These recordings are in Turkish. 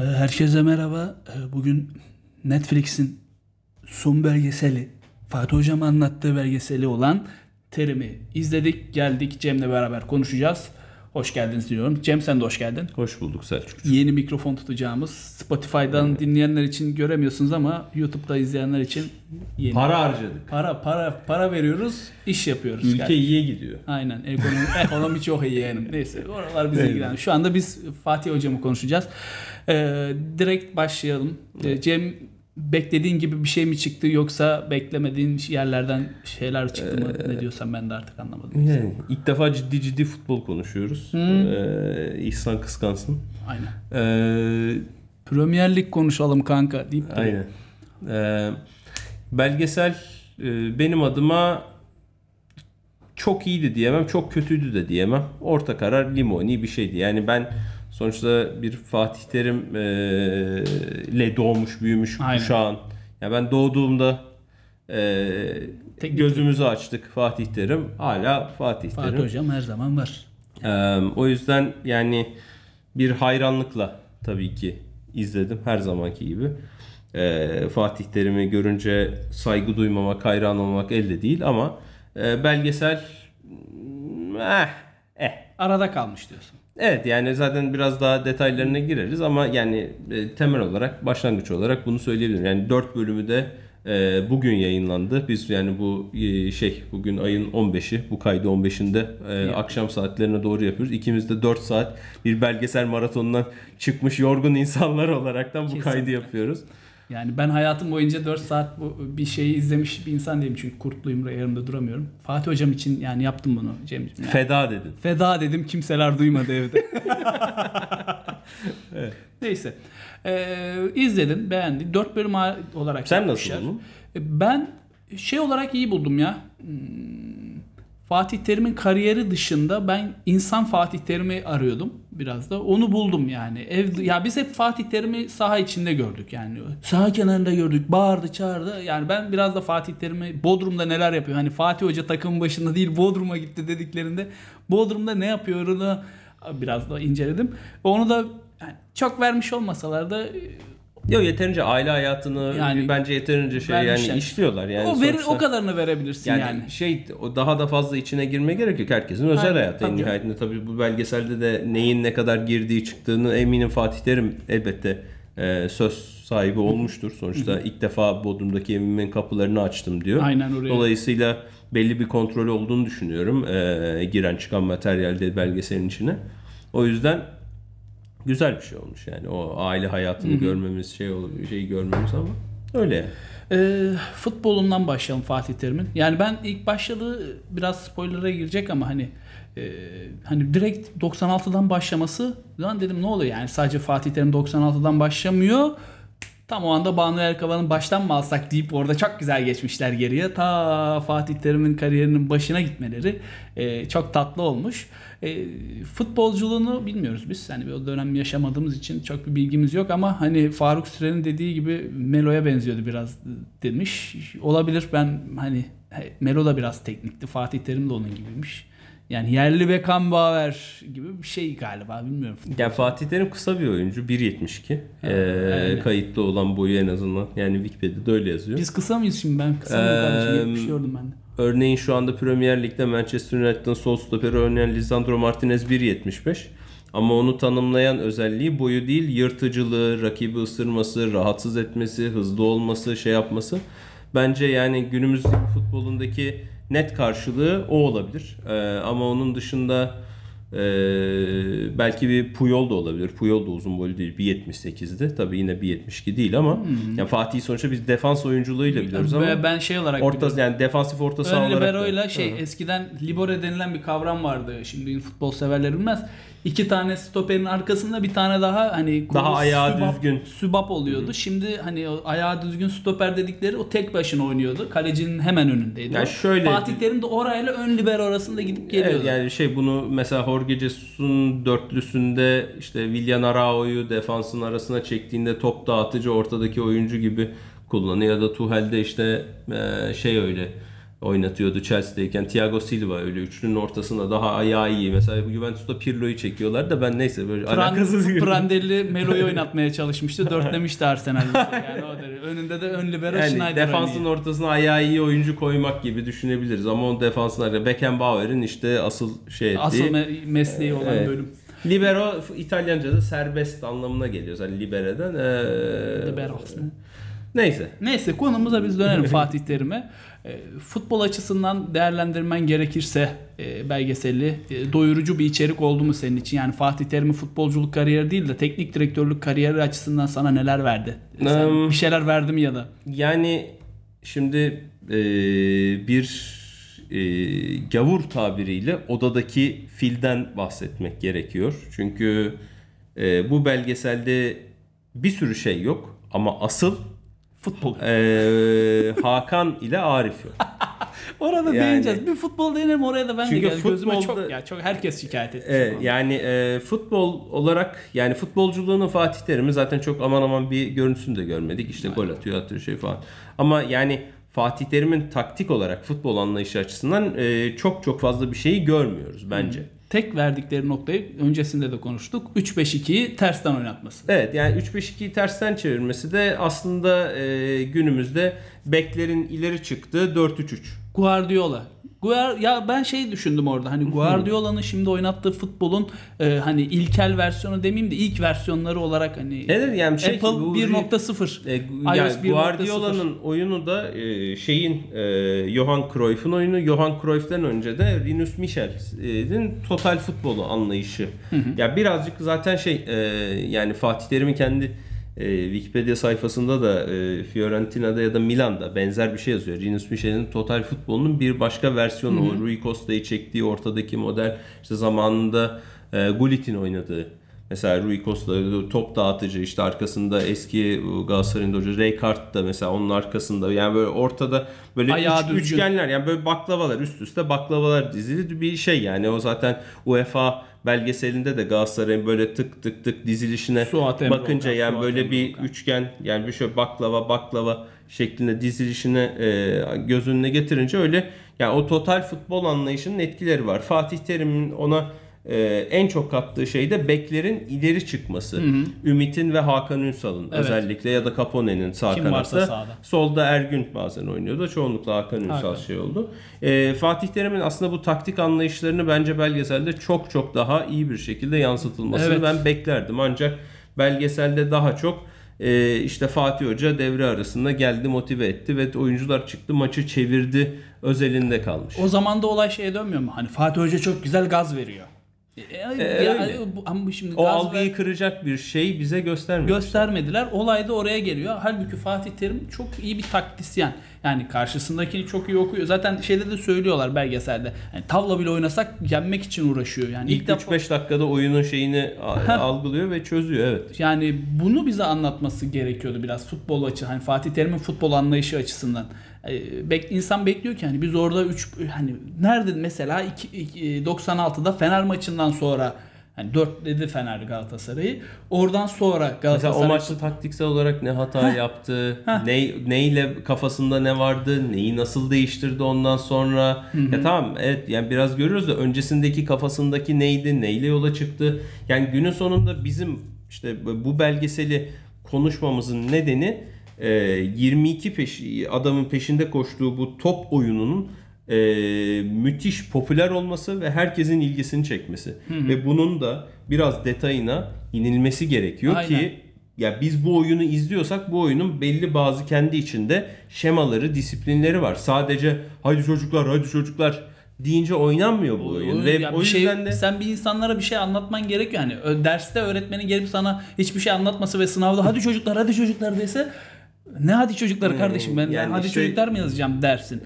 Ee, Herkese merhaba. Ee, Bugün Netflix'in son belgeseli, Fatih Hocam anlattığı belgeseli olan Terim'i izledik. Geldik Cem'le beraber konuşacağız. Hoş geldiniz diyorum. Cem sen de hoş geldin. Hoş bulduk Selçuk. Yeni mikrofon tutacağımız Spotify'dan dinleyenler için göremiyorsunuz ama YouTube'da izleyenler için yeni. Para harcadık. para para para veriyoruz, iş yapıyoruz. Ülke Yani- iyiye gidiyor. Aynen ekonomi, ekonomi çok iyi yani. Neyse oralar bize Evet. ilgilen. Şu anda biz Fatih hocamı konuşacağız. Ee, direkt başlayalım. Ee, Cem beklediğin gibi bir şey mi çıktı yoksa beklemediğin yerlerden şeyler çıktı mı? Ne diyorsan ben de artık anlamadım. Yani ilk defa ciddi ciddi futbol konuşuyoruz. Ee, İhsan kıskansın. Aynen. Ee, Premier Lig konuşalım kanka deyip duruyor. aynen. Ee, belgesel e, benim adıma çok iyiydi diyemem, çok kötüydü de diyemem. Orta karar limoni bir şeydi. Yani ben sonuçta bir Fatih Terim e, ile doğmuş, büyümüş Aynen. kuşağın. Ya ben doğduğumda e, Teknik- gözümüzü açtık Fatih Terim. Hala Fatih, Fatih Terim. hocam her zaman var. Ee, o yüzden yani bir hayranlıkla tabii ki izledim her zamanki gibi. Ee, Fatih Terim'i görünce saygı duymamak, hayran olmamak elde değil ama e, belgesel eh, eh. Arada kalmış diyorsun. Evet yani zaten biraz daha detaylarına gireriz ama yani e, temel olarak başlangıç olarak bunu söyleyebilirim. Yani 4 bölümü de e, bugün yayınlandı. Biz yani bu e, şey bugün ayın 15'i bu kaydı 15'inde e, akşam saatlerine doğru yapıyoruz. İkimiz de 4 saat bir belgesel maratonundan çıkmış yorgun insanlar olaraktan bu Kesinlikle. kaydı yapıyoruz. Yani ben hayatım boyunca 4 saat bu bir şeyi izlemiş bir insan değilim çünkü kurtluyum yerimde duramıyorum. Fatih hocam için yani yaptım bunu Cem'ciğim. Yani Feda dedin. Feda dedim kimseler duymadı evde. Neyse. Ee, izledim beğendim. 4 bölüm olarak Sen yapmışlar. nasıl buldun? Ben şey olarak iyi buldum ya. Hmm, Fatih Terim'in kariyeri dışında ben insan Fatih Terim'i arıyordum biraz da. Onu buldum yani. Ev, ya biz hep Fatih Terim'i saha içinde gördük yani. Saha kenarında gördük. Bağırdı, çağırdı. Yani ben biraz da Fatih Terim'i Bodrum'da neler yapıyor? Hani Fatih Hoca takımın başında değil Bodrum'a gitti dediklerinde Bodrum'da ne yapıyorunu biraz da inceledim. Onu da yani çok vermiş olmasalar da Yok yeterince aile hayatını Yani bence yeterince şey vermişler. yani işliyorlar yani. o, veri, sonuçta- o kadarını verebilirsin yani. Yani, şey o daha da fazla içine girme gerek yok. Herkesin özel Aynen, hayatı en tabii. nihayetinde. Tabii bu belgeselde de neyin ne kadar girdiği çıktığını eminim Fatih Terim elbette e, söz sahibi olmuştur. Sonuçta ilk defa Bodrum'daki evimin kapılarını açtım diyor. Aynen oraya. Dolayısıyla belli bir kontrol olduğunu düşünüyorum. e, giren çıkan materyalde belgeselin içine. O yüzden güzel bir şey olmuş yani. O aile hayatını görmemiz şey şeyi görmemiz ama öyle yani. Ee, futbolundan başlayalım Fatih Terim'in. Yani ben ilk başladığı biraz spoiler'a girecek ama hani e, hani direkt 96'dan başlaması lan dedim ne oluyor yani sadece Fatih Terim 96'dan başlamıyor. Tam o anda Banu Erkavan'ın baştan mı alsak deyip orada çok güzel geçmişler geriye. Ta Fatih Terim'in kariyerinin başına gitmeleri e, çok tatlı olmuş. E, futbolculuğunu bilmiyoruz biz. Hani o dönem yaşamadığımız için çok bir bilgimiz yok ama hani Faruk Süren'in dediği gibi Melo'ya benziyordu biraz demiş. Olabilir ben hani Melo da biraz teknikti. Fatih Terim de onun gibiymiş. Yani yerli Beckham Bauer gibi bir şey galiba bilmiyorum. Yani Fatih Terim kısa bir oyuncu 1.72. Ee, aynen. kayıtlı olan boyu en azından. Yani Wikipedia'da öyle yazıyor. Biz kısa mıyız şimdi ben kısa mıyım kardeşim 70 diyordum ben de. Örneğin şu anda Premier Lig'de Manchester United'ın sol stoperi oynayan Lisandro Martinez 1.75. Ama onu tanımlayan özelliği boyu değil yırtıcılığı, rakibi ısırması, rahatsız etmesi, hızlı olması, şey yapması. Bence yani günümüz futbolundaki net karşılığı o olabilir. Ee, ama onun dışında e, belki bir Puyol da olabilir. Puyol da uzun boylu değil. 1.78'di. Tabii yine 1.72 değil ama yani Fatih sonuçta biz defans oyunculuğuyla biliyoruz ama ben şey olarak orta yani defansif orta saha olarak libero'yla şey eskiden libero denilen bir kavram vardı. Şimdi futbol severler bilmez. İki tane stoperin arkasında bir tane daha hani Daha ayağı sübap- düzgün. sübap oluyordu. Şimdi hani o ayağı düzgün stoper dedikleri o tek başına oynuyordu. Kalecinin hemen önündeydi. Yani o. şöyle- Fatih Terim de orayla ön libero arasında gidip geliyordu. Evet, yani şey bunu mesela Jorge Jesus'un dörtlüsünde işte Willian Arao'yu defansın arasına çektiğinde top dağıtıcı ortadaki oyuncu gibi kullanıyor ya da Tuchel'de işte şey öyle oynatıyordu Chelsea'deyken. Thiago Silva öyle üçlünün ortasında daha ayağı iyi. Mesela Juventus'ta Pirlo'yu çekiyorlar da ben neyse böyle alakasız gibi. Prandelli Melo'yu oynatmaya çalışmıştı. Dörtlemişti Arsenal. Yani o derece. Önünde de ön libero Yani Schneider defansın oynuyor. ortasına ayağı iyi oyuncu koymak gibi düşünebiliriz ama o defansın Beckenbauer'in işte asıl şey ettiği. Asıl me- mesleği olan Evet. bölüm. Libero İtalyanca'da serbest anlamına geliyor. Yani libere'den. Ee, Libero. Neyse. Neyse konumuza biz dönelim Fatih Terim'e. E, futbol açısından değerlendirmen gerekirse e, belgeselli e, doyurucu bir içerik oldu mu senin için? Yani Fatih Terim'in futbolculuk kariyeri değil de teknik direktörlük kariyeri açısından sana neler verdi? Sen Um, bir şeyler verdi mi ya da? Yani şimdi e, bir e, gavur tabiriyle odadaki filden bahsetmek gerekiyor. Çünkü e, bu belgeselde bir sürü şey yok ama asıl Futbol. e, Hakan ile Arif yok. Orada Yani- değineceğiz. Bir futbol değinelim oraya da ben Çünkü de gel. Gözüme çok ya çok herkes şikayet etti. Evet, yani e, futbol olarak yani futbolculuğunun Fatih Terim'i zaten çok aman aman bir görüntüsünü de görmedik. İşte gol atıyor atıyor şey falan. Ama yani Fatih Terim'in taktik olarak futbol anlayışı açısından e, çok çok fazla bir şeyi görmüyoruz bence. Tek verdikleri noktayı öncesinde de konuştuk. 3-5-2'yi tersten oynatması. Evet yani 3-5-2'yi tersten çevirmesi de aslında e, günümüzde beklerin ileri çıktığı 4-3-3. Guardiola. Ya ben şey düşündüm orada. Hani Guardiola'nın şimdi oynattığı futbolun e, hani ilkel versiyonu demeyeyim de ilk versiyonları olarak hani Evet yani şey Apple bu- 1.0. E, iOS yani 1.0. Guardiola'nın oyunu da e, şeyin e, Johan Cruyff'un oyunu. Johan Cruyff'ten önce de Rinus Michel'in total futbolu anlayışı. Ya birazcık zaten şey e, yani Fatih Terim'in kendi e, Wikipedia sayfasında da e, Fiorentina'da ya da Milan'da benzer bir şey yazıyor. Rinus Michel'in total futbolunun bir başka versiyonu. O Rui Costa'yı çektiği ortadaki model işte zamanında e, Gullit'in oynadığı Mesela Rui Costa top dağıtıcı işte arkasında eski Galatasaray'ın da hoca Rijkaard da mesela onun arkasında yani böyle ortada böyle Ayağı üç- düzgün. üçgenler yani böyle baklavalar üst üste baklavalar dizili bir şey yani o zaten UEFA belgeselinde de Galatasaray'ın böyle tık tık tık dizilişine Suat bakınca yani Suat böyle bir üçgen yani bir şöyle baklava baklava şeklinde dizilişine e, göz önüne getirince öyle yani o total futbol anlayışının etkileri var. Fatih Terim'in ona e, en çok kattığı şey de beklerin ileri çıkması. Ümit'in ve Hakan Ünsal'ın Evet. özellikle ya da Capone'nin sağ Kim kanatta. Solda Ergün bazen oynuyordu. Çoğunlukla Hakan Ünsal Hakan. şey oldu. E, Fatih Terim'in aslında bu taktik anlayışlarını bence belgeselde çok çok daha iyi bir şekilde yansıtılmasını Evet. ben beklerdim. Ancak belgeselde daha çok e, işte Fatih Hoca devre arasında geldi motive etti ve oyuncular çıktı maçı çevirdi özelinde kalmış. O zaman da olay şeye dönmüyor mu? Hani Fatih Hoca çok güzel gaz veriyor. E, ya, öyle. bu- ama şimdi o gaz algıyı ver- kıracak bir şey bize göstermiyor. göstermediler. Olay da oraya geliyor. Halbuki Fatih Terim çok iyi bir taktisyen. Yani karşısındakini çok iyi okuyor. Zaten şeyde de söylüyorlar belgeselde. Yani tavla bile oynasak yenmek için uğraşıyor. Yani ilk, İlk defa 3-5 dakikada oyunun şeyini algılıyor ve çözüyor evet. yani bunu bize anlatması gerekiyordu biraz futbol açı. Hani Fatih Terim'in futbol anlayışı açısından. Bek, insan bekliyor ki hani biz orada 3 hani nerede mesela iki- iki- 96'da Fener maçından sonra hani 4 dedi Fener Galatasaray'ı. Oradan sonra Mesela Galatasaray o maçta taktiksel olarak ne hata yaptı, ne neyle kafasında ne vardı, neyi nasıl değiştirdi ondan sonra. Ya tamam evet yani biraz görüyoruz da öncesindeki kafasındaki neydi, neyle yola çıktı. Yani günün sonunda bizim işte bu belgeseli konuşmamızın nedeni e, 22 peş, adamın peşinde koştuğu bu top oyununun e, müthiş popüler olması ve herkesin ilgisini çekmesi. Ve bunun da biraz detayına inilmesi gerekiyor Aynen. ki ya biz bu oyunu izliyorsak bu oyunun belli bazı kendi içinde şemaları, disiplinleri var. Sadece hadi çocuklar, hadi çocuklar deyince oynanmıyor bu oyun. Ve Ya o şey, yüzden de sen bir insanlara bir şey anlatman gerekiyor. Yani derste öğretmenin gelip sana hiçbir şey anlatması ve sınavda hadi çocuklar hadi çocuklar dese ne hadi çocuklar kardeşim ben Hmm, yani hadi işte- çocuklar mı yazacağım dersin.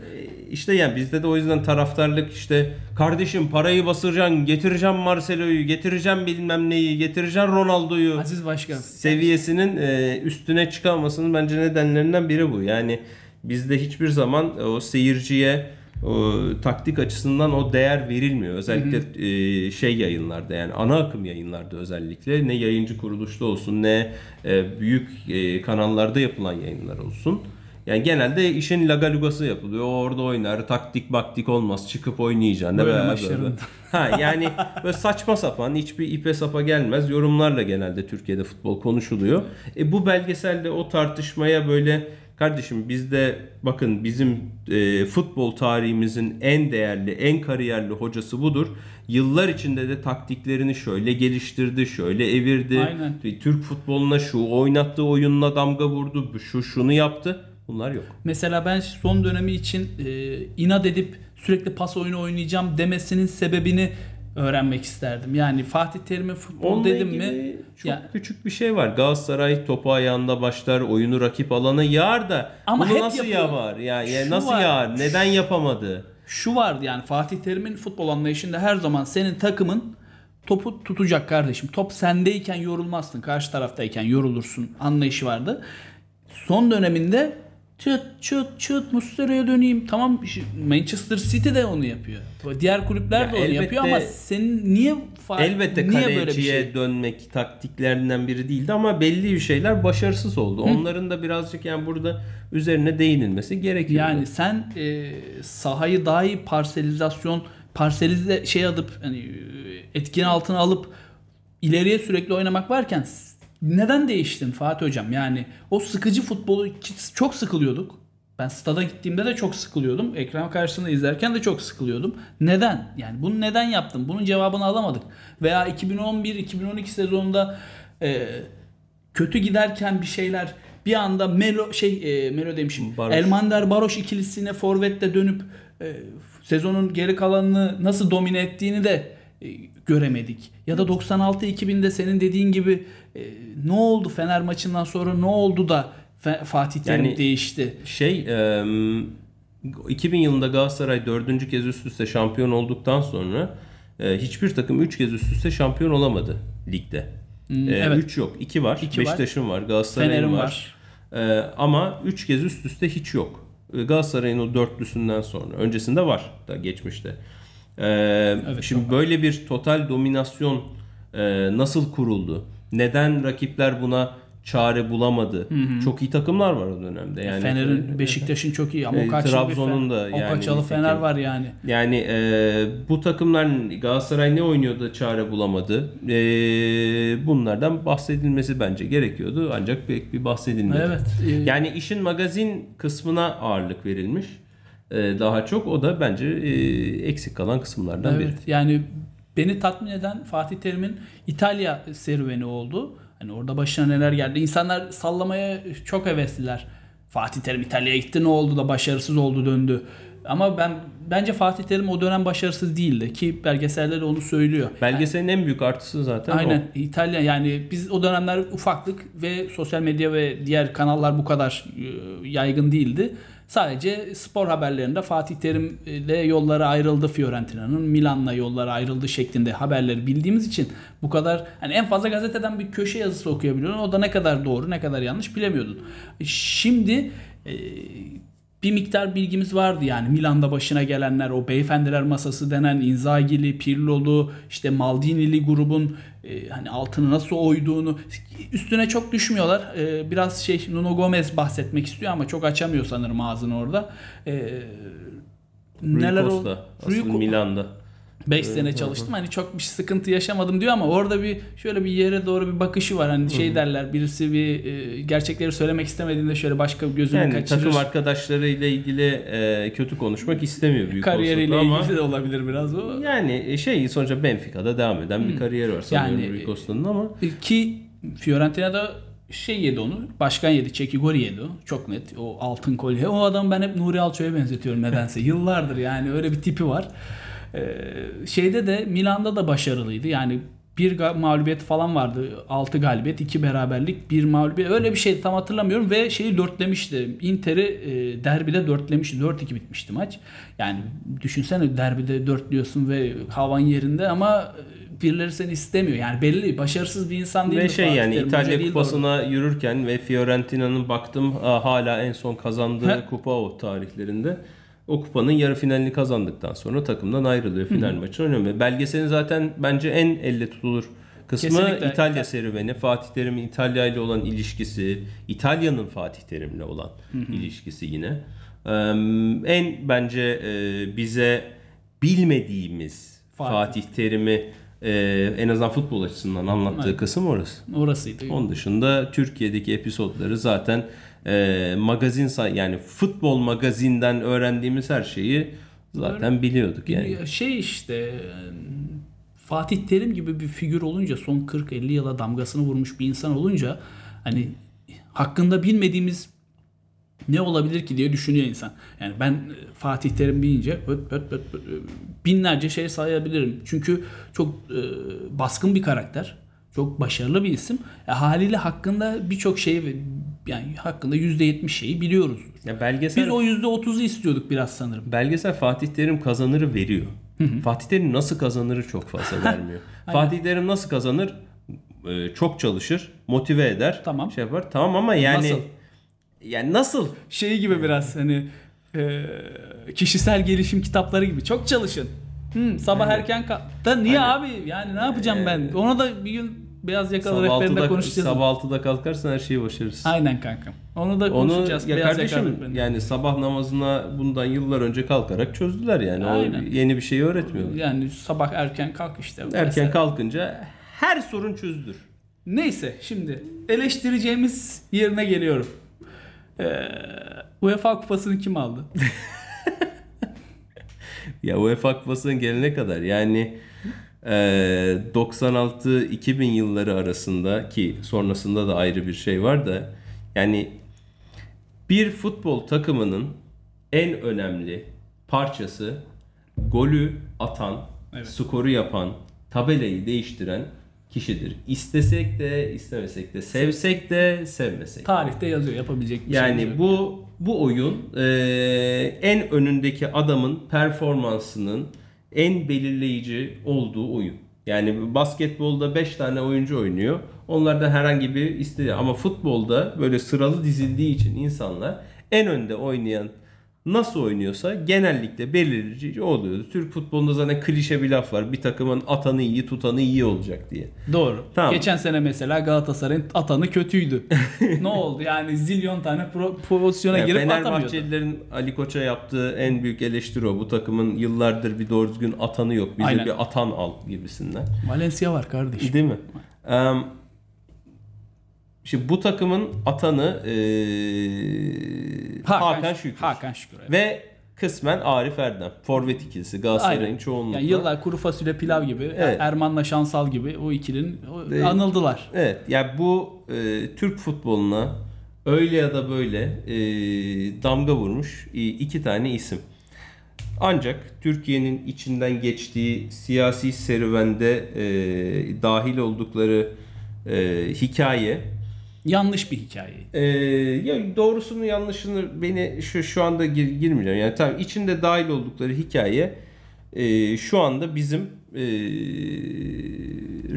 işte yani bizde de o yüzden taraftarlık işte kardeşim parayı basıracaksın, getireceğim Marcelo'yu, getireceğim bilmem neyi, getireceğim Ronaldo'yu. Aziz Başkan. seviyesinin e, üstüne çıkamasının bence nedenlerinden biri bu. Yani bizde hiçbir zaman o seyirciye o, taktik açısından o değer verilmiyor. Özellikle e, şey yayınlarda yani ana akım yayınlarda özellikle ne yayıncı kuruluşta olsun ne e, büyük e, kanallarda yapılan yayınlar olsun. Yani genelde işin lagalugası yapılıyor. Orada oynar. Taktik baktik olmaz. Çıkıp oynayacaksın. Böyle Böyle. Ha yani böyle saçma sapan hiçbir ipe sapa gelmez yorumlarla genelde Türkiye'de futbol konuşuluyor. E bu belgeselde o tartışmaya böyle kardeşim bizde bakın bizim e, futbol tarihimizin en değerli, en kariyerli hocası budur. Yıllar içinde de taktiklerini şöyle geliştirdi, şöyle evirdi. Aynen. Türk futboluna şu oynattığı oyunla damga vurdu, şu şunu yaptı. Bunlar yok. Mesela ben son dönemi için e, inat edip sürekli pas oyunu oynayacağım demesinin sebebini öğrenmek isterdim. Yani Fatih Terim'e futbol Onunla dedim mi? Çok Ya- küçük bir şey var. Galatasaray topu ayağında başlar, oyunu rakip alana yağar da Ama bunu nasıl yapıyor. yapar? Ya, nasıl var. yağar? Neden yapamadı? Şu vardı yani Fatih Terim'in futbol anlayışında her zaman senin takımın topu tutacak kardeşim. Top sendeyken yorulmazsın. Karşı taraftayken yorulursun anlayışı vardı. Son döneminde çıt çıt çıt Muslera'ya döneyim. Tamam Manchester City de onu yapıyor. Diğer kulüpler Ya de onu elbette- yapıyor ama senin niye Elbette niye böyle bir şey? dönmek taktiklerinden biri değildi ama belli bir şeyler başarısız oldu. Onların da birazcık yani burada üzerine değinilmesi gerekiyor. Yani sen e, sahayı daha iyi parselizasyon, parselize şey alıp hani e, etkin altına alıp ileriye sürekli oynamak varken neden değiştin Fatih hocam? Yani o sıkıcı futbolu çok sıkılıyorduk. Ben stada gittiğimde de çok sıkılıyordum. Ekran karşısında izlerken de çok sıkılıyordum. Neden? Yani bunu neden yaptın? Bunun cevabını alamadık. Veya 2011-2012 sezonunda e, kötü giderken bir şeyler bir anda Melo şey e, Melo demişim. Baroş. Elmander Baroş ikilisine forvetle dönüp e, sezonun geri kalanını nasıl domine ettiğini de e, göremedik. Ya da 96-2000'de senin dediğin gibi e, ne oldu Fener maçından sonra ne oldu da Fatih Terim Yani- değişti? Şey e, 2000 yılında Galatasaray dördüncü kez üst üste şampiyon olduktan sonra e, hiçbir takım 3 kez üst üste şampiyon olamadı ligde. Hmm, 3 evet. yok. 2 var. İki var. Beşiktaş'ın var. Galatasaray'ın Fener'in var. E, ama 3 kez üst üste hiç yok. E, Galatasaray'ın o dörtlüsünden sonra. Öncesinde var da geçmişte. E, şimdi böyle bir total dominasyon e, nasıl kuruldu? Neden rakipler buna çare bulamadı? Çok iyi takımlar var o dönemde. Yani Fener'in, Beşiktaş'ın çok iyi ama e, Trabzon'un da yani kaçalı nitekim. Fener var yani. Yani e, bu takımlar Galatasaray ne oynuyordu çare bulamadı. E, bunlardan bahsedilmesi bence gerekiyordu ancak pek bir bahsedilmedi. Evet. e, Yani işin magazin kısmına ağırlık verilmiş. E, daha çok o da bence e, eksik kalan kısımlardan biri. Evet yani beni tatmin eden Fatih Terim'in İtalya serüveni oldu. Hani orada başına neler geldi. İnsanlar sallamaya çok hevesliler. Fatih Terim İtalya'ya gitti ne oldu da başarısız oldu döndü. Ama ben bence Fatih Terim o dönem başarısız değildi ki belgeselde de onu söylüyor. Belgeselin en büyük artısı zaten Aynen o. İtalya yani biz o dönemler ufaklık ve sosyal medya ve diğer kanallar bu kadar e, yaygın değildi. Sadece spor haberlerinde Fatih Terim ile yolları ayrıldı Fiorentina'nın, Milan'la yolları ayrıldı şeklinde haberleri bildiğimiz için bu kadar hani en fazla gazeteden bir köşe yazısı okuyabiliyordun. O da ne kadar doğru, ne kadar yanlış bilemiyordun. Şimdi e, bir miktar bilgimiz vardı yani Milan'da başına gelenler o beyefendiler masası denen Inzaghi'li, Pirlo'lu, işte Maldini'li grubun e, hani altını nasıl oyduğunu üstüne çok düşmüyorlar. E, biraz şey Nuno Gomez bahsetmek istiyor ama çok açamıyor sanırım ağzını orada. E, Rui neler Costa asıl Rui- Milan'da. 5 sene çalıştım hani çok bir sıkıntı yaşamadım diyor ama orada bir şöyle bir yere doğru bir bakışı var. Hani şey derler birisi bir e, gerçekleri söylemek istemediğinde şöyle başka gözünü Yani kaçırır. takım arkadaşlarıyla ilgili e, kötü konuşmak istemiyor büyük Kariyeriyle ama ilgili de olabilir biraz o. Yani şey sonuçta Benfica'da devam eden bir kariyer var sanıyorum Yani- Rui Costa'nın ama Ki Fiorentina'da şey yedi onu. Başkan yedi. Çekigori yedi o. Çok net. O altın kolye. O adam ben hep Nuri Alço'ya benzetiyorum nedense. Yıllardır yani öyle bir tipi var. Ee, şeyde de Milan'da da başarılıydı. Yani bir mağlubiyet falan vardı. 6 galibiyet, 2 beraberlik, bir mağlubiyet. Öyle bir şey tam hatırlamıyorum ve şeyi dörtlemişti. Inter'i e, derbide dörtlemişti. 4-2 bitmişti maç. Yani düşünsene derbide dörtlüyorsun ve havan yerinde ama e, birileri seni istemiyor. Yani belli başarısız bir insan değil ve şey Fatih yani? Hoca İtalya de kupasına yürürken ve Fiorentina'nın baktım hala en son kazandığı He. kupa o tarihlerinde. O kupanın yarı finalini kazandıktan sonra takımdan ayrılıyor. Final maçını oynamıyor. Belgeselin zaten bence en elle tutulur kısmı Kesinlikle. İtalya serüveni, Fatih Terim'in İtalya ile olan ilişkisi, İtalya'nın Fatih Terim'le olan ilişkisi yine. Ee, en bence e, bize bilmediğimiz Fatih. Fatih, Terim'i e, en azından futbol açısından anlattığı Evet. kısım orası. Orasıydı. Onun dışında Türkiye'deki episodları zaten e, magazin yani futbol magazinden öğrendiğimiz her şeyi zaten biliyorduk yani. Şey işte Fatih Terim gibi bir figür olunca son 40-50 yıla damgasını vurmuş bir insan olunca hani hakkında bilmediğimiz ne olabilir ki diye düşünüyor insan. Yani ben e, Fatih Terim deyince öt, öt, öt, öt, binlerce şey sayabilirim. Çünkü çok e, baskın bir karakter. Çok başarılı bir isim. E, haliyle hakkında birçok şey yani hakkında %70 şeyi biliyoruz. Ya belgesel Biz o %30'u istiyorduk biraz sanırım. belgesel Fatih Terim kazanırı veriyor. Fatih Terim nasıl kazanırı çok fazla vermiyor. Fatih Terim nasıl kazanır? Ee, çok çalışır, motive eder, Tamam. şey yapar. Tamam ama yani Nasıl? yani nasıl? şey gibi biraz hani e, kişisel gelişim kitapları gibi çok çalışın. Hmm, sabah erken kalk. Da niye abi? Yani ne yapacağım ben? Ona da bir gün beyaz yakalı Sabah rehberinde 6'da, konuşacağız. sabah 6'da kalkarsan her şeyi başarırsın. Aynen kankam. Onu da Onu konuşacağız. ya beyaz kardeşim yani sabah namazına bundan yıllar önce kalkarak çözdüler yani. O Aynen. yeni bir şey öğretmiyor. Yani sabah erken kalk işte. Erken Mesela. kalkınca her sorun çözülür. Neyse şimdi eleştireceğimiz yerine geliyorum. Ee, UEFA kupasını kim aldı? Ya UEFA Kupası'nın gelene kadar yani 96-2000 yılları arasında ki sonrasında da ayrı bir şey var da yani bir futbol takımının en önemli parçası golü atan, Evet. skoru yapan, tabelayı değiştiren kişidir. İstesek de istemesek de, sevsek de sevmesek de. Tarihte yazıyor yapabilecek bir Yani şey yok. bu bu oyun e, en önündeki adamın performansının en belirleyici olduğu oyun. Yani basketbolda 5 tane oyuncu oynuyor. Onlardan herhangi bir istediği ama futbolda böyle sıralı dizildiği için insanlar en önde oynayan nasıl oynuyorsa genellikle belirleyici oluyordu. Türk futbolunda zaten klişe bir laf var. Bir takımın atanı iyi, tutanı iyi olacak diye. Doğru. Tamam. Geçen sene mesela Galatasaray'ın atanı kötüydü. ne oldu? Yani zilyon tane pro- pozisyona Ya girip atamıyordu. Fenerbahçelilerin Ali Koç'a yaptığı en büyük eleştiri o. Bu takımın yıllardır bir doğru düzgün atanı yok. Bize Aynen. bir atan al gibisinden. Valencia var kardeşim. Değil mi? Em, Şimdi bu takımın atanı eee, Hakan, Şükür. Hakan Şükür. evet. Ve kısmen Arif Erdem. Forvet ikilisi. Galatasaray'ın çoğunlukla. Yani yıllar kuru fasulye pilav gibi, Evet. Erman'la Şansal gibi o ikilinin o- anıldılar. Evet. Yani bu e, Türk futboluna öyle ya da böyle e, damga vurmuş e, iki tane isim. Ancak Türkiye'nin içinden geçtiği siyasi serüvende e, dahil oldukları e, hikaye Yanlış bir hikaye. ee, ya doğrusunu yanlışını beni şu şu anda gir, girmeyeceğim. Yani tabii içinde dahil oldukları hikaye e, şu anda bizim e,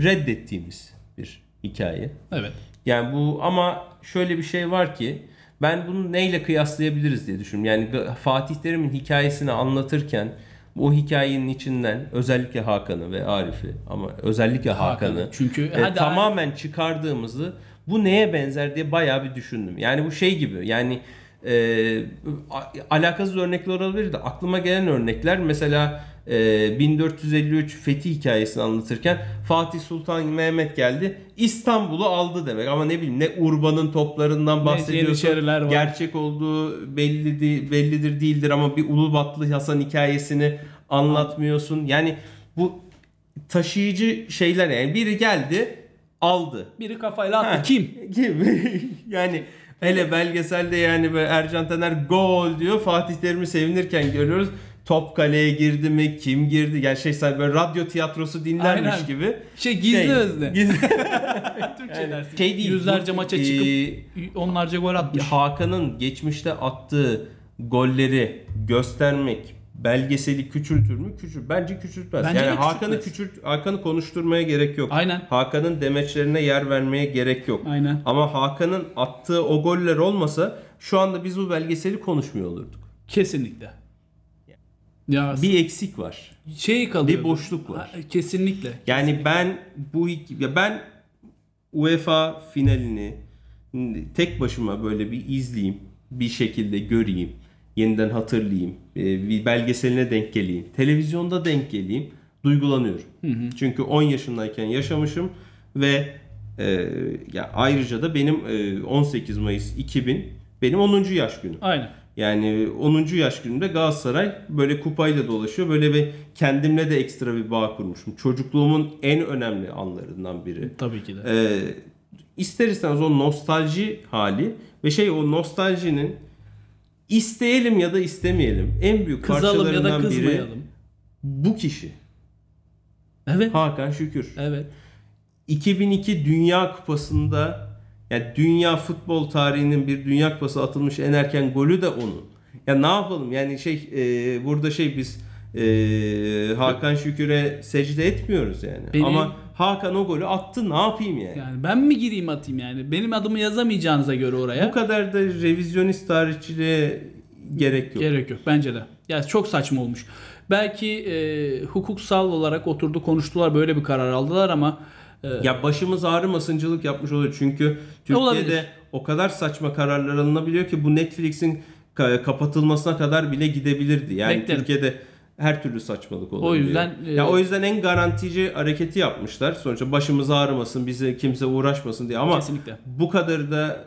reddettiğimiz bir hikaye. Evet. Yani bu ama şöyle bir şey var ki ben bunu neyle kıyaslayabiliriz diye düşünüyorum. Yani Fatih Terim'in hikayesini anlatırken bu hikayenin içinden özellikle Hakan'ı ve Arif'i ama özellikle Hakan'ı Hakan'ı. Çünkü e, hadi tamamen çıkardığımızı bu neye benzer diye bayağı bir düşündüm. Yani bu şey gibi yani e, alakasız örnekler olabilir de aklıma gelen örnekler mesela e, 1453 Fethi hikayesini anlatırken Fatih Sultan Mehmet geldi İstanbul'u aldı demek. Ama ne bileyim ne Urban'ın toplarından bahsediyorsun gerçek olduğu belli değil, bellidir değildir ama bir Ulubatlı Hasan hikayesini anlatmıyorsun. Yani bu taşıyıcı şeyler yani. Biri geldi aldı Biri kafayla attı. Ha, Kim? Kim? yani hele belgeselde yani böyle Ercan Taner gol diyor. Fatih Terim'i sevinirken görüyoruz. Top kaleye girdi mi? Kim girdi? Yani şey sanki böyle radyo tiyatrosu dinlermiş Aynen. gibi. Şey gizli özne. Gizli. Türkçe dersin. şey değil, Yüzlerce bu, maça e, çıkıp onlarca gol atmış. Hakan'ın geçmişte attığı golleri göstermek belgeseli küçültür mü? Küçül. Bence küçültmez. Bence yani Hakan'ı küçült Hakan'ı konuşturmaya gerek yok. Aynen. Hakan'ın demeçlerine yer vermeye gerek yok. Aynen. Ama Hakan'ın attığı o goller olmasa şu anda biz bu belgeseli konuşmuyor olurduk. Kesinlikle. Ya Bir eksik var. şey kalıyor. bir boşluk var. Ha, Kesinlikle. Yani ben bu ya ben UEFA finalini tek başıma böyle bir izleyeyim, bir şekilde göreyim, yeniden hatırlayayım, e, bir belgeseline denk geleyim, televizyonda denk geleyim, duygulanıyorum. Çünkü 10 yaşındayken yaşamışım ve e, ya ayrıca da benim e, 18 Mayıs 2000 benim 10. yaş günüm. Aynen. Yani 10. yaş günümde Galatasaray böyle kupayla dolaşıyor. Böyle bir kendimle de ekstra bir bağ kurmuşum. Çocukluğumun en önemli anlarından biri. Tabii ki de. Ee, ister istemez o nostalji hali ve şey o nostaljinin isteyelim ya da istemeyelim en büyük Kızalım ya da parçalarından biri kızmayalım. bu kişi. Evet. Hakan Şükür. Evet. 2002 Dünya Kupası'nda yani dünya futbol tarihinin bir Dünya Kupası atılmış en erken golü de onun. Ya ne yapalım yani şey e, burada şey biz e, Hakan Şükür'e secde etmiyoruz yani. Benim- Ama Hakan o golü attı ne yapayım yani. Yani ben mi gireyim atayım yani? Benim adımı yazamayacağınıza göre oraya. Bu kadar da revizyonist tarihçiliğe gerek yok. Gerek yok bence de. Ya çok saçma olmuş. Belki e, hukuksal olarak oturdu konuştular böyle bir karar aldılar ama e, Ya başımız ağrımasıncılık yapmış oluyor. Çünkü Türkiye'de Olabilir. o kadar saçma kararlar alınabiliyor ki bu Netflix'in ka- kapatılmasına kadar bile gidebilirdi. Yani Beklerim. Türkiye'de her türlü saçmalık olabiliyor. yüzden, e, ya o yüzden en garantici hareketi yapmışlar. Sonuçta başımız ağrımasın, bize kimse uğraşmasın diye ama Kesinlikle. bu kadar da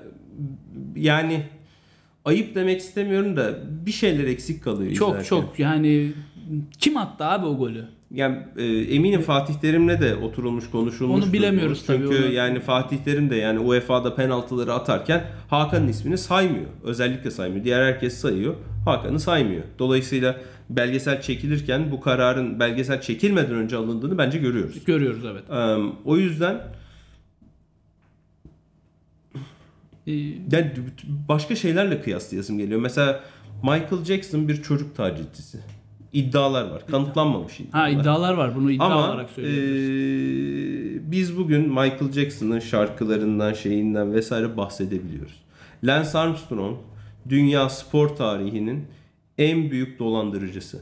yani ayıp demek istemiyorum da bir şeyler eksik kalıyor çok izlerken. çok yani kim attı abi o golü? Yani e, eminim Fatih Terim'le de oturulmuş konuşulmuş. Onu bilemiyoruz tabii, Çünkü onu. yani Fatih Terim de yani UEFA'da penaltıları atarken Hakan'ın ismini saymıyor. Özellikle saymıyor. Diğer herkes sayıyor. Hakan'ı saymıyor. Dolayısıyla belgesel çekilirken bu kararın belgesel çekilmeden önce alındığını bence görüyoruz. Görüyoruz evet. E, o yüzden E, yani başka şeylerle kıyaslayasım geliyor. Mesela Michael Jackson bir çocuk tacizcisi. İddialar var. Kanıtlanmamış iddialar. ha iddialar var bunu iddia Ama olarak söylüyoruz. eee, biz bugün Michael Jackson'ın şarkılarından, şeyinden vesaire bahsedebiliyoruz. Lance Armstrong dünya spor tarihinin en büyük dolandırıcısı.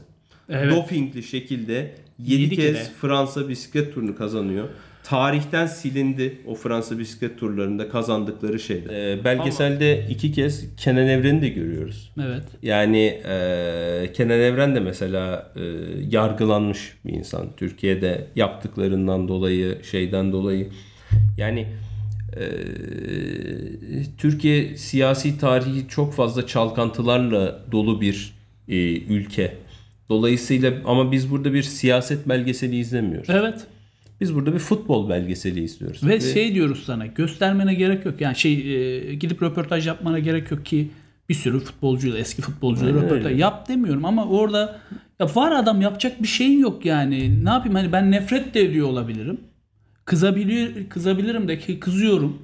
Evet. Dopingli şekilde 7 Yedi kez kere. Fransa bisiklet turunu kazanıyor. Tarihten silindi o Fransa bisiklet turlarında kazandıkları şeyler. Ee, belgeselde iki kez Kenan Evren'i de görüyoruz. Evet. Yani e, Kenan Evren de mesela e, yargılanmış bir insan. Türkiye'de yaptıklarından dolayı, şeyden dolayı. Yani Türkiye siyasi tarihi çok fazla çalkantılarla dolu bir e, ülke. Dolayısıyla ama biz burada bir siyaset belgeseli izlemiyoruz. Evet. Biz burada bir futbol belgeseli izliyoruz. Ve şey diyoruz sana göstermene gerek yok. Yani şey e, gidip röportaj yapmana gerek yok ki bir sürü futbolcuyla eski futbolcuyla Aynen röportaj öyle. yap demiyorum ama orada ya var adam yapacak bir şeyin yok yani. Ne yapayım hani ben nefret de ediyor olabilirim. Kızabiliyor kızabilirim de ki kızıyorum.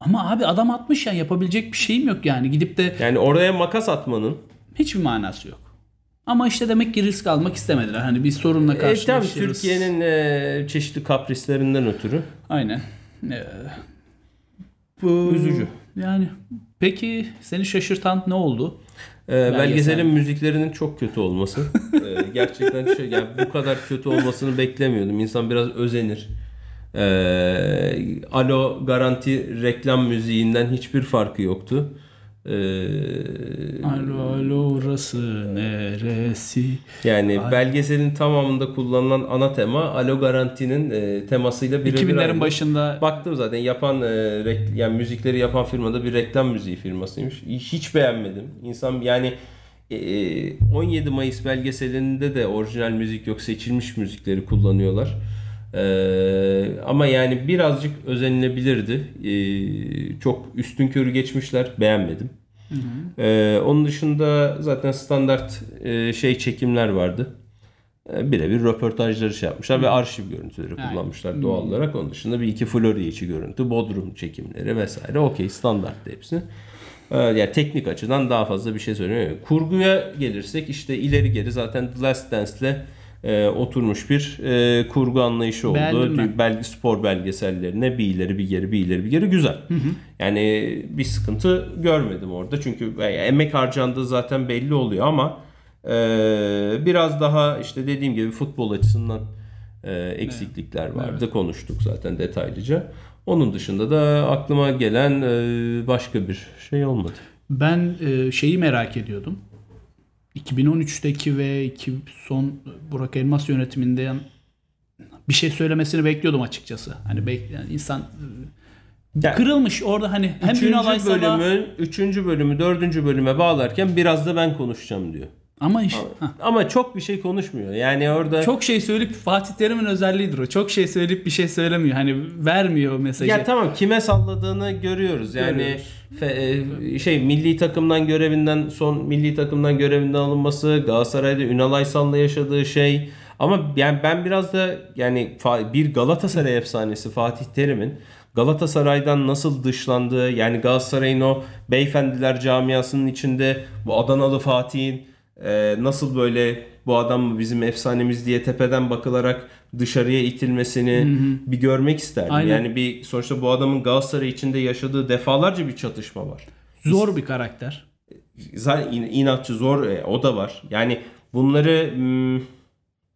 Ama abi adam atmış yani yapabilecek bir şeyim yok yani. Gidip de yani oraya makas atmanın hiçbir manası yok. Ama işte demek ki risk almak istemediler. Hani bir sorunla e, tabii karşılaşırız. Türkiye'nin e, çeşitli kaprislerinden ötürü Aynen. Ee, bu Üzücü. Yani peki seni şaşırtan ne oldu? Ee, belgeselin müziklerinin çok kötü olması. Ee, gerçekten şey, yani bu kadar kötü olmasını beklemiyordum. İnsan biraz özenir. Ee, Alo Garanti reklam müziğinden hiçbir farkı yoktu. Ee, Alo alo orası neresi? yani belgeselin tamamında kullanılan ana tema Alo Garanti'nin e, temasıyla birebir 2000'lerin aynı. başında Baktım zaten yapan e, rek- yani müzikleri yapan firmada bir reklam müziği firmasıymış. Hiç beğenmedim. İnsan yani e, 17 Mayıs belgeselinde de orijinal müzik yok seçilmiş müzikleri kullanıyorlar. E, ama yani birazcık özenilebilirdi. E, çok üstün körü geçmişler. Beğenmedim. E, onun dışında zaten standart e, şey çekimler vardı. E, birebir röportajları şey yapmışlar ve arşiv görüntüleri Aynen. kullanmışlar doğal olarak. Onun dışında bir iki Florya içi görüntü, Bodrum çekimleri vesaire. Okey standart hepsi. E, yani teknik açıdan daha fazla bir şey söylemiyorum. Kurguya gelirsek işte ileri geri zaten The Last Dance'le e, oturmuş bir e, kurgu anlayışı oldu. Beğendim. Belge, spor belgesellerine bir ileri bir geri bir ileri bir geri güzel. Yani bir sıkıntı görmedim orada. Çünkü e, emek harcandığı zaten belli oluyor ama Ee, biraz daha işte dediğim gibi futbol açısından e, eksiklikler vardı. Konuştuk zaten detaylıca. Onun dışında da aklıma gelen e, başka bir şey olmadı. Ben e, şeyi merak ediyordum. 2013'teki ve iki, son Burak Elmas yönetiminden bir şey söylemesini bekliyordum açıkçası. Hani bek, yani insan e, Yani- kırılmış orada hani hem Üçüncü Ünal Aysal'a bölümü, üçüncü bölümü dördüncü bölüme bağlarken biraz da ben konuşacağım diyor. Ama iş, Hah. Ama çok bir şey konuşmuyor. Yani orada çok şey söyleyip Fatih Terim'in özelliğidir o. Çok şey söyleyip bir şey söylemiyor. Hani vermiyor mesajı. Ya tamam kime salladığını görüyoruz. Yani Görüyoruz. fe- e, şey milli takımdan görevinden son milli takımdan görevinden alınması, Galatasaray'da Ünal Aysal'la yaşadığı şey. Ama yani ben biraz da yani bir Galatasaray efsanesi Fatih Terim'in Galatasaray'dan nasıl dışlandığı yani Galatasaray'ın o beyefendiler camiasının içinde bu Adanalı Fatih'in e, nasıl böyle bu adam mı bizim efsanemiz diye tepeden bakılarak dışarıya itilmesini bir görmek isterdim. Aynen. Yani bir sonuçta bu adamın Galatasaray içinde yaşadığı defalarca bir çatışma var. Zor bir karakter. Zaten in- inatçı zor e, o da var. Yani bunları mm,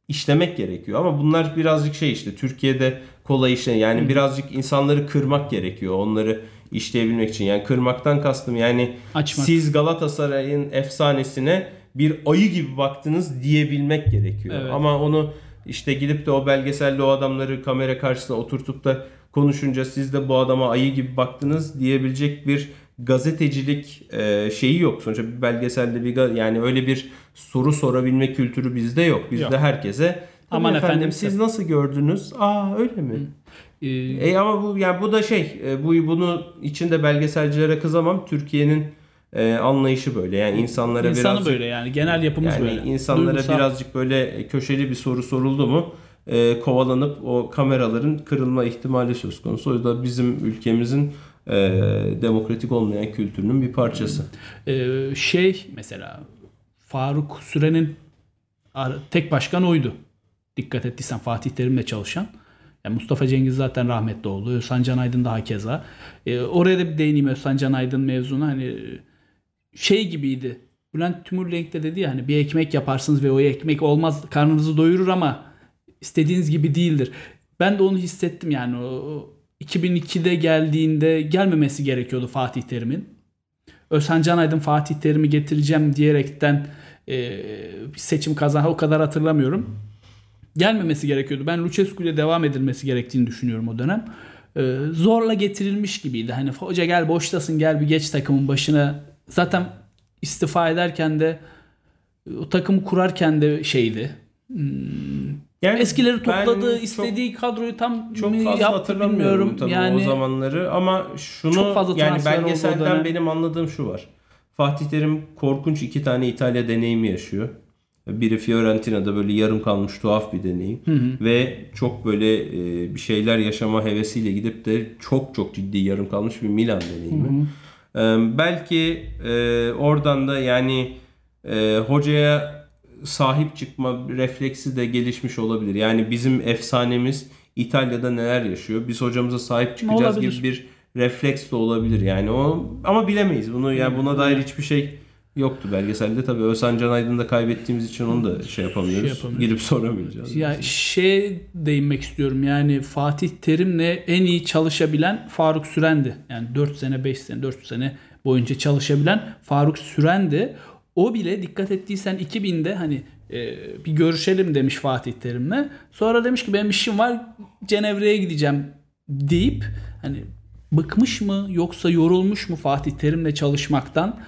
işlemek gerekiyor ama bunlar birazcık şey işte Türkiye'de kolay işle yani birazcık insanları kırmak gerekiyor onları işleyebilmek için. Yani kırmaktan kastım yani Açmak. siz Galatasaray'ın efsanesine bir ayı gibi baktınız diyebilmek gerekiyor. Evet. Ama onu işte gidip de o belgeselde o adamları kamera karşısına oturtup da konuşunca siz de bu adama ayı gibi baktınız diyebilecek bir gazetecilik e, şeyi yok. Sonuçta bir belgeselde bir yani öyle bir soru sorabilme kültürü bizde yok. Bizde Yok. herkese Aman Aman efendim, efendim, siz nasıl gördünüz? Aa öyle mi? Ee, E ama bu yani bu da şey e, bu bunu içinde belgeselcilere kızamam. Türkiye'nin e, anlayışı böyle. Yani insanlara insanı birazcık böyle yani genel yapımız yani böyle. insanlara Duygusal. birazcık böyle köşeli bir soru soruldu mu e, kovalanıp o kameraların kırılma ihtimali söz konusu. O da bizim ülkemizin e, demokratik olmayan kültürünün bir parçası. Ee, şey mesela Faruk Süren'in tek başkan oydu. Dikkat ettiysen Fatih Terim'le çalışan. Yani Mustafa Cengiz zaten rahmetli oldu. Özhan Can Aydın daha keza. Ee, oraya da bir değineyim Özhan Can Aydın mevzuna. Hani şey gibiydi. Bülent Tümürlenk de dedi ya hani bir ekmek yaparsınız ve o ekmek olmaz karnınızı doyurur ama istediğiniz gibi değildir. Ben de onu hissettim yani o, o 2002'de geldiğinde gelmemesi gerekiyordu Fatih Terim'in. Özhan Can Aydın Fatih Terim'i getireceğim diyerekten e, seçim kazan o kadar hatırlamıyorum. Gelmemesi gerekiyordu. Ben Lucescu ile devam edilmesi gerektiğini düşünüyorum o dönem. E, zorla getirilmiş gibiydi. Hani hoca gel boştasın gel bir geç takımın başına. Zaten istifa ederken de o takımı kurarken de şeydi. Yani Eskileri ben topladı, çok- istediği kadroyu tam çok fazla yaptı hatırlamıyorum bilmiyorum. tabii yani o zamanları ama şunu Çok fazla yani belgeselden benim anladığım şu var. Fatih Terim korkunç iki tane İtalya deneyimi yaşıyor. Biri Fiorentina'da böyle yarım kalmış tuhaf bir deneyim. Ve çok böyle e, bir şeyler yaşama hevesiyle gidip de çok çok ciddi yarım kalmış bir Milan deneyimi. Belki e, oradan da yani e, hocaya sahip çıkma refleksi de gelişmiş olabilir. Yani bizim efsanemiz İtalya'da neler yaşıyor? Biz hocamıza sahip çıkacağız gibi bir refleks de olabilir. Yani o ama bilemeyiz. Bunu yani buna dair hiçbir şey yoktu belgeselde. Tabii Özhan Can Aydın'ı da kaybettiğimiz için onu da şey yapamıyoruz. Şey yapamıyoruz. Gidip soramayacağız. Ya şey değinmek istiyorum yani Fatih Terim'le en iyi çalışabilen Faruk Süren'di. Yani 4 sene 5 sene 4 sene boyunca çalışabilen Faruk Süren'di. O bile dikkat ettiysen 2000'de hani e, bir görüşelim demiş Fatih Terim'le. Sonra demiş ki benim işim var Cenevre'ye gideceğim deyip hani bıkmış mı yoksa yorulmuş mu Fatih Terim'le çalışmaktan?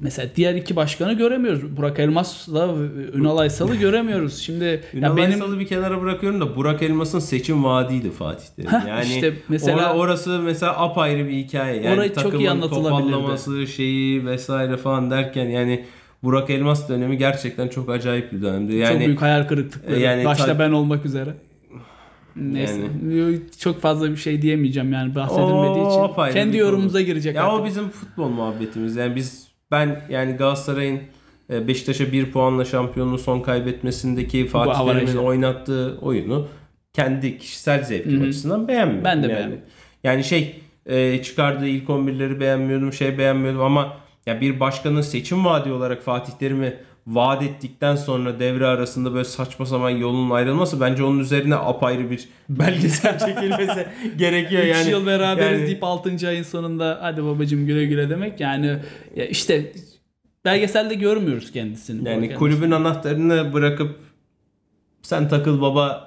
Mesela diğer iki başkanı göremiyoruz. Burak Elmas'la Ünal Aysal'ı göremiyoruz. Şimdi Ünal ya benim Aysal'ı bir kenara bırakıyorum da Burak Elmas'ın seçim vaadiydi Fatih Terim. Heh, Yani işte mesela- ora- orası mesela apayrı bir hikaye. Yani Orayı çok iyi toparlaması şeyi vesaire falan derken yani Burak Elmas dönemi gerçekten çok acayip bir dönemdi. Yani çok büyük hayal kırıklıkları. E, yani Başta ta- ben olmak üzere. Neyse. Çok fazla bir şey diyemeyeceğim yani bahsedilmediği O için. Kendi yorumumuza girecek Ya artık. o bizim futbol muhabbetimiz. Yani biz ben yani Galatasaray'ın e, Beşiktaş'a bir puanla şampiyonluğu son kaybetmesindeki Fatih. Terim'in oynattığı oyunu kendi kişisel zevkim açısından beğenmiyorum. Ben de yani, beğenmedim. Yani şey e, çıkardığı ilk 11'leri beğenmiyordum, şey beğenmiyordum ama ya bir başkanın seçim vaadi olarak Fatih Terim'i vaat ettikten sonra devre arasında böyle saçma sapan yolun ayrılması bence onun üzerine apayrı bir belgesel çekilmesi gerekiyor 3 yani. yıl beraberiz yani- deyip 6. ayın sonunda hadi babacım güle güle demek yani ya işte belgeselde görmüyoruz kendisini. Yani kulübün anahtarını bırakıp sen takıl baba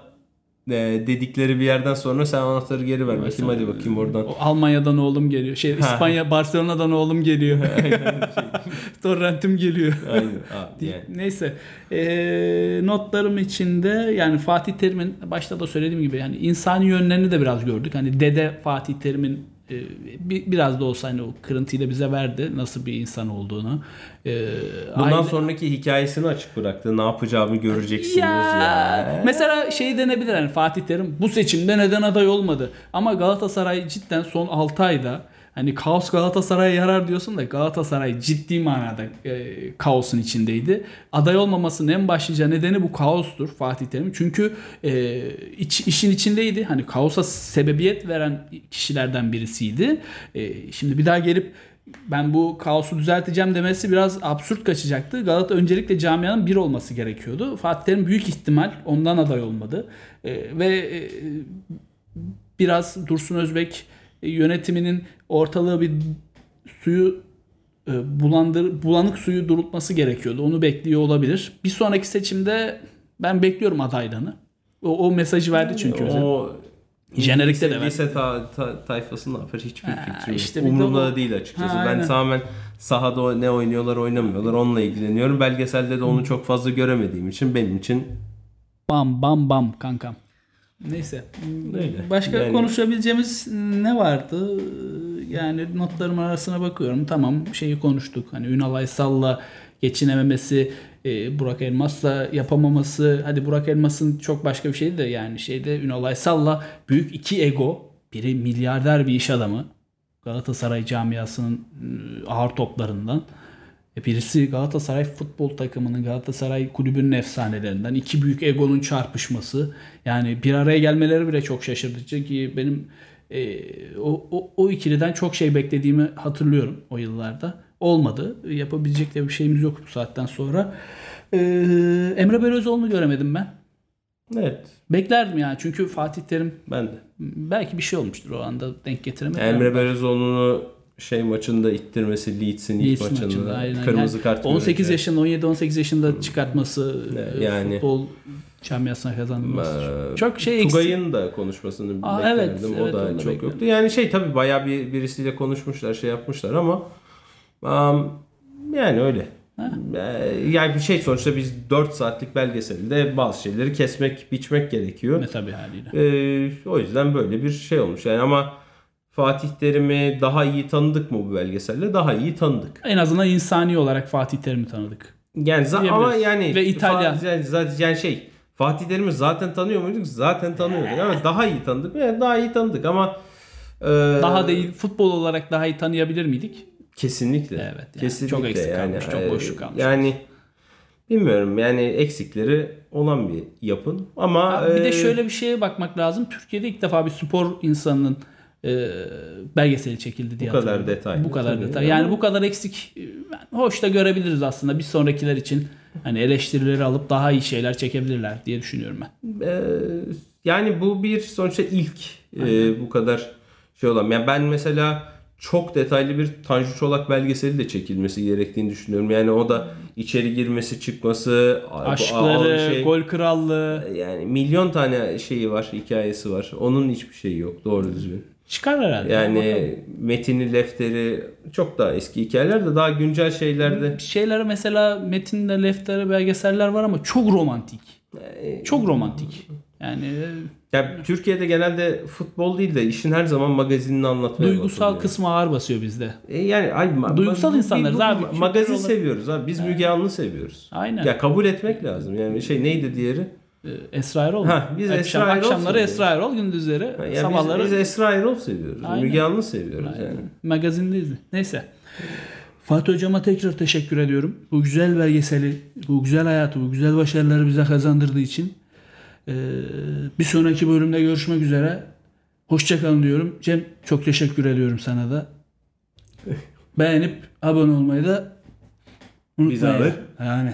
dedikleri bir yerden sonra sen anahtarı geri ver bakayım hadi bakayım oradan. O Almanya'dan oğlum geliyor. Şey İspanya Barcelona'dan oğlum geliyor. Torrentim geliyor. Aynen abi yani. Neyse. Ee, notlarım içinde yani Fatih Terim'in başta da söylediğim gibi yani insani yönlerini de biraz gördük. Hani dede Fatih Terim'in e, bir, biraz da olsa hani o kırıntıyı da bize verdi. Nasıl bir insan olduğunu. Ee, Bundan aile- sonraki hikayesini açık bıraktı. Ne yapacağımı göreceksiniz ya. ya. Mesela şey denebilir hani Fatih Terim bu seçimde neden aday olmadı? Ama Galatasaray cidden son 6 ayda hani kaos Galatasaray'a yarar diyorsun da Galatasaray ciddi manada e, kaosun içindeydi. Aday olmamasının en başlıca nedeni bu kaostur Fatih Terim. Çünkü e, iç- işin içindeydi. Hani kaosa sebebiyet veren kişilerden birisiydi. E, şimdi bir daha gelip ben bu kaosu düzelteceğim demesi biraz absürt kaçacaktı. Galata öncelikle camianın bir olması gerekiyordu. Fatih Terim büyük ihtimal ondan aday olmadı. Ee, ve e, biraz Dursun Özbek e, yönetiminin ortalığı bir suyu e, bulandır bulanık suyu durultması gerekiyordu. Onu bekliyor olabilir. Bir sonraki seçimde ben bekliyorum adaylığını. O, o mesajı verdi çünkü. O Jenerikte de var. lise ta, ta, tayfası ne yapar hiçbir Ha, fikrim yok. işte de Umurumda o- da değil açıkçası. Ha, ben aynen. tamamen sahada ne oynuyorlar oynamıyorlar onunla ilgileniyorum. Belgeselde de onu çok fazla göremediğim için benim için Bam bam bam kankam. Neyse. Öyle. Başka Yani- konuşabileceğimiz ne vardı? Yani notlarım arasına bakıyorum. Tamam şeyi konuştuk. Hani Ünal Aysal'la geçinememesi, e, Burak Elmas'la yapamaması. Hadi Burak Elmas'ın çok başka bir şeydi de yani şeyde Ünal Aysal'la büyük iki ego. Biri milyarder bir iş adamı. Galatasaray camiasının e, ağır toplarından. E, Birisi Galatasaray futbol takımının, Galatasaray kulübünün efsanelerinden. iki büyük egonun çarpışması. Yani bir araya gelmeleri bile çok şaşırtıcı ki benim e, o, o, o ikiliden çok şey beklediğimi hatırlıyorum o yıllarda. Olmadı. Yapabilecek de bir şeyimiz yok bu saatten sonra. E, Emre Belözoğlu'nu göremedim ben. evet Beklerdim yani çünkü Fatih Terim ben de. belki bir şey olmuştur o anda denk getiremedim. Emre Belözoğlu'nu şey maçında ittirmesi Leeds'in ilk Leeds maçında, maçında, aynen. kırmızı Yani kart 18 görünce. yaşında 17-18 yaşında çıkartması e, yani- futbol camiasına kazandırması. Ee, çok şey. Tugay'ın da konuşmasını Aa, beklerdim. evet, o evet, da çok beklerdim. yoktu. Yani şey tabii bayağı bir birisiyle konuşmuşlar, şey yapmışlar ama am, yani öyle. Ee, Yani bir şey sonuçta biz 4 saatlik belgeselde bazı şeyleri kesmek, biçmek gerekiyor. Ne tabii haliyle. Ee, o yüzden böyle bir şey olmuş. Yani ama Fatih Terim'i daha iyi tanıdık mı bu belgeselle? Daha iyi tanıdık. En azından insani olarak Fatih Terim'i tanıdık. Yani za- ama yani Ve İtalyan. Fa- yani, zaten- yani şey Fatih Terim'i zaten tanıyor muyduk? Zaten tanıyorduk ama daha iyi tanıdık mı? Yani daha iyi tanıdık ama e, Daha da iyi futbol olarak daha iyi tanıyabilir miydik? kesinlikle. Evet, yani kesinlikle çok eksik yani, kalmış, çok e, boşluk kalmış. Yani bilmiyorum yani eksikleri olan bir yapın ama Abi bir e, de şöyle bir şeye bakmak lazım. Türkiye'de ilk defa bir spor insanının e, belgeseli çekildi diye Bu kadar detaylı, Bu kadar detay. Yani bu kadar eksik e, yani hoş da görebiliriz aslında. Bir sonrakiler için hani eleştirileri alıp daha iyi şeyler çekebilirler diye düşünüyorum ben. e, yani bu bir sonuçta ilk e, bu kadar şey olan. Yani ben mesela çok detaylı bir Tanju Çolak belgeseli de çekilmesi gerektiğini düşünüyorum. Yani o da içeri girmesi, çıkması, Aşkları, şey- gol krallığı yani milyon tane şeyi var, hikayesi var. Onun hiçbir şeyi yok doğru düzgün. Çıkar herhalde. Yani Metin'i, Lefter'i çok daha eski hikayeler de daha güncel şeylerde. şeylere mesela metinde leftere belgeseller var ama çok romantik. Çok romantik. Yani e, Yani Türkiye'de genelde futbol değil de işin her zaman magazinini anlatmaya duygusal bakılıyor. kısmı ağır basıyor bizde. E yani ay, ma- Duygusal bu- insanlarız abi. Magazin olarak- seviyoruz abi. Biz Müge Anlı seviyoruz. Aynen. Ya kabul etmek lazım. Yani şey neydi diğeri? Ee, Esra Erol. Ha, biz Akşam, Esra Erol akşamları seviyoruz. Esra Erol, gündüzleri Ya sabahları biz, biz Esra Erol seviyoruz. Aynen. Müge Anlı seviyoruz yani. magazindeyiz. Neyse. Fatih Hocama tekrar teşekkür ediyorum. Bu güzel belgeseli, bu güzel hayatı, bu güzel başarıları bize kazandırdığı için. Ee, bir sonraki bölümde görüşmek üzere. Hoşçakalın diyorum. Cem çok teşekkür ediyorum sana da. Beğenip abone olmayı da unutmayın. zahmet. Yani